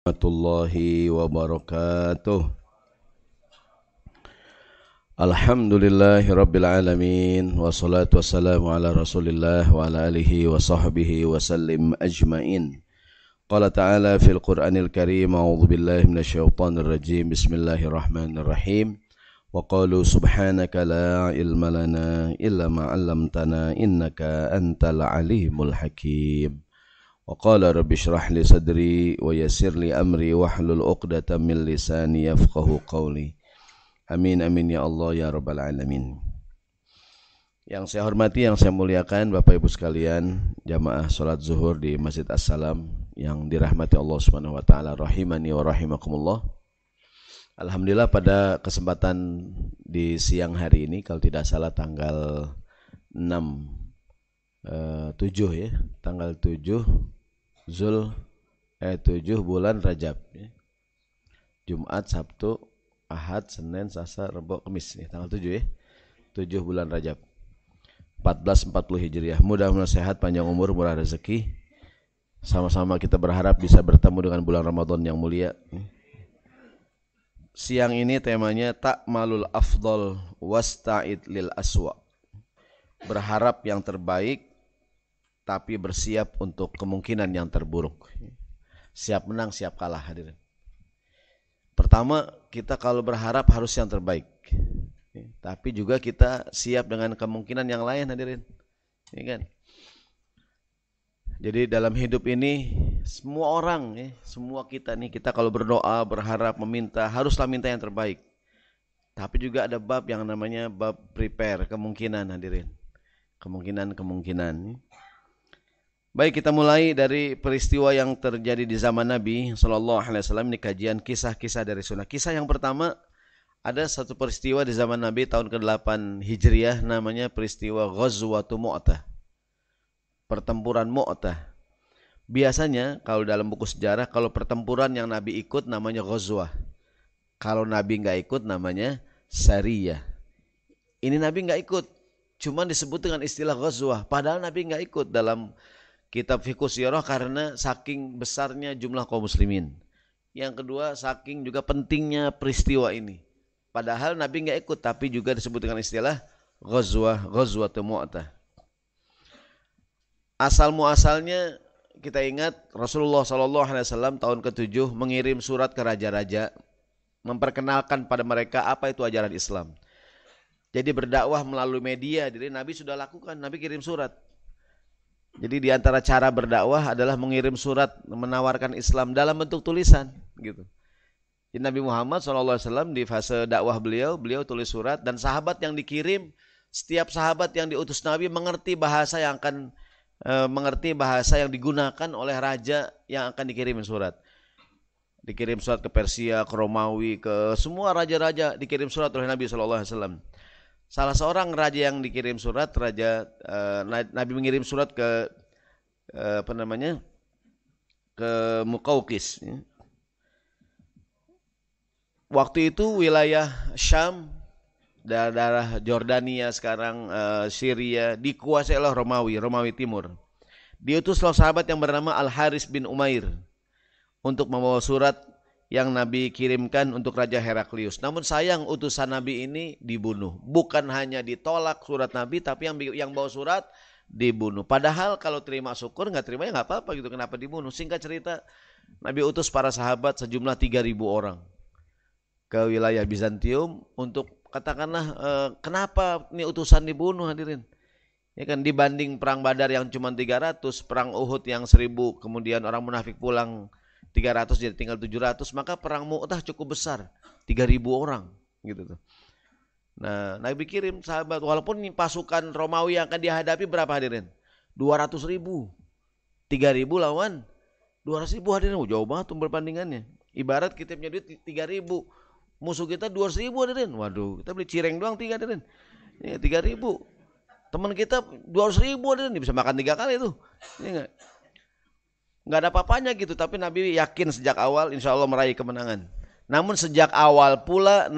warahmatullahi wabarakatuh. Alhamdulillahi rabbil alamin Wassalatu wassalamu ala rasulillah Wa ala alihi wa sahbihi wa sallim ajmain. Qala ta'ala fil quranil karim A'udhu billahi minasyaitanir rajim Bismillahirrahmanirrahim. Wa qalu subhanaka la ilma lana illa ma'allamtana innaka antal alimul hakim وقال رب اشرح لي صدري ويسر لي أمري واحلل عقدة من لساني يفقه قولي Amin amin ya Allah ya rabbal alamin. Yang saya hormati, yang saya muliakan Bapak Ibu sekalian, jamaah salat zuhur di Masjid As-Salam yang dirahmati Allah Subhanahu wa taala rahimani wa rahimakumullah. Alhamdulillah pada kesempatan di siang hari ini kalau tidak salah tanggal 6 eh, 7 ya, tanggal 7 Zul eh 7 bulan Rajab ya. Jumat, Sabtu, Ahad, Senin, Selasa, Rabu, Kamis nih tanggal 7 ya. 7 bulan Rajab. 1440 Hijriah. Mudah-mudahan sehat, panjang umur, murah rezeki. Sama-sama kita berharap bisa bertemu dengan bulan Ramadan yang mulia. Siang ini temanya tak malul afdol wasta'id lil aswa. Berharap yang terbaik tapi bersiap untuk kemungkinan yang terburuk. Siap menang, siap kalah hadirin. Pertama, kita kalau berharap harus yang terbaik. Tapi juga kita siap dengan kemungkinan yang lain hadirin. Ini kan? Jadi dalam hidup ini semua orang ya, semua kita nih kita kalau berdoa, berharap, meminta haruslah minta yang terbaik. Tapi juga ada bab yang namanya bab prepare, kemungkinan hadirin. Kemungkinan-kemungkinan. Baik kita mulai dari peristiwa yang terjadi di zaman Nabi Shallallahu Alaihi Wasallam ini kajian kisah-kisah dari sunnah. Kisah yang pertama ada satu peristiwa di zaman Nabi tahun ke-8 Hijriah namanya peristiwa Ghazwatu Mu'tah. Pertempuran Mu'tah. Biasanya kalau dalam buku sejarah kalau pertempuran yang Nabi ikut namanya Ghazwah. Kalau Nabi nggak ikut namanya Sariyah. Ini Nabi nggak ikut, cuman disebut dengan istilah Ghazwah. Padahal Nabi nggak ikut dalam kitab fikih sirah karena saking besarnya jumlah kaum muslimin. Yang kedua, saking juga pentingnya peristiwa ini. Padahal Nabi nggak ikut, tapi juga disebut dengan istilah ghazwah, ghazwah mu'tah. Asal muasalnya kita ingat Rasulullah SAW tahun ke-7 mengirim surat ke raja-raja memperkenalkan pada mereka apa itu ajaran Islam. Jadi berdakwah melalui media, jadi Nabi sudah lakukan, Nabi kirim surat jadi di antara cara berdakwah adalah mengirim surat menawarkan Islam dalam bentuk tulisan gitu. Jadi Nabi Muhammad SAW di fase dakwah beliau, beliau tulis surat dan sahabat yang dikirim, setiap sahabat yang diutus Nabi mengerti bahasa yang akan e, mengerti bahasa yang digunakan oleh raja yang akan dikirim surat. Dikirim surat ke Persia, ke Romawi, ke semua raja-raja dikirim surat oleh Nabi SAW salah seorang raja yang dikirim surat raja uh, Nabi mengirim surat ke uh, apa namanya ke Mukaukis ya. waktu itu wilayah Syam daerah Jordania sekarang uh, Syria dikuasai oleh Romawi Romawi Timur diutuslah sahabat yang bernama Al Haris bin Umair untuk membawa surat yang Nabi kirimkan untuk Raja Heraklius. Namun sayang utusan Nabi ini dibunuh. Bukan hanya ditolak surat Nabi, tapi yang yang bawa surat dibunuh. Padahal kalau terima syukur, nggak terima ya nggak apa-apa gitu. Kenapa dibunuh? Singkat cerita, Nabi utus para sahabat sejumlah 3.000 orang ke wilayah Bizantium untuk katakanlah eh, kenapa ini utusan dibunuh hadirin. Ya kan dibanding perang Badar yang cuma 300, perang Uhud yang 1000, kemudian orang munafik pulang 300 jadi tinggal 700 maka perang Mu'tah cukup besar. 3000 orang gitu tuh. Nah Nabi kirim sahabat walaupun pasukan Romawi yang akan dihadapi berapa hadirin? 200 ribu. 3000 lawan 200 ribu hadirin. Oh, jauh banget tuh perbandingannya ibarat kita punya duit 3000 musuh kita 200 ribu hadirin. Waduh kita beli cireng doang tiga hadirin. Ya, 3000 teman kita 200 ribu hadirin. Bisa makan tiga kali tuh. Enggak nggak ada apa-apanya gitu tapi Nabi yakin sejak awal insya Allah meraih kemenangan. Namun sejak awal pula